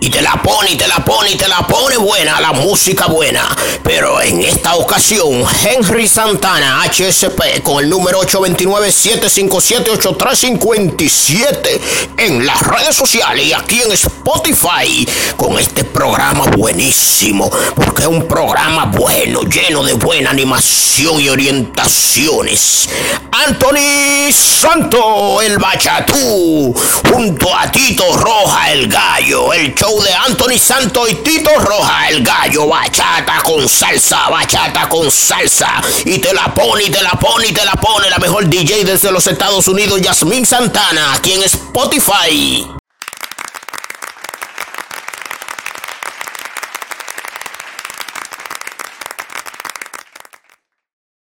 y te la pone y te la pone y te la pone buena, la música buena. Pero en esta ocasión, Henry Santana, HSP, con el número 829-757-8357 en las redes sociales y aquí en Spotify, con este programa buenísimo, porque es un programa bueno, lleno de buena animación y orientaciones. Anthony Santo, el bachatú, junto a Tito Roja, el gallo, el show de Anthony Santo y Tito Roja, el gallo, bachata con salsa, bachata con salsa, y te la pone, y te la pone, y te la pone la mejor DJ desde los Estados Unidos, Yasmín Santana, aquí en Spotify.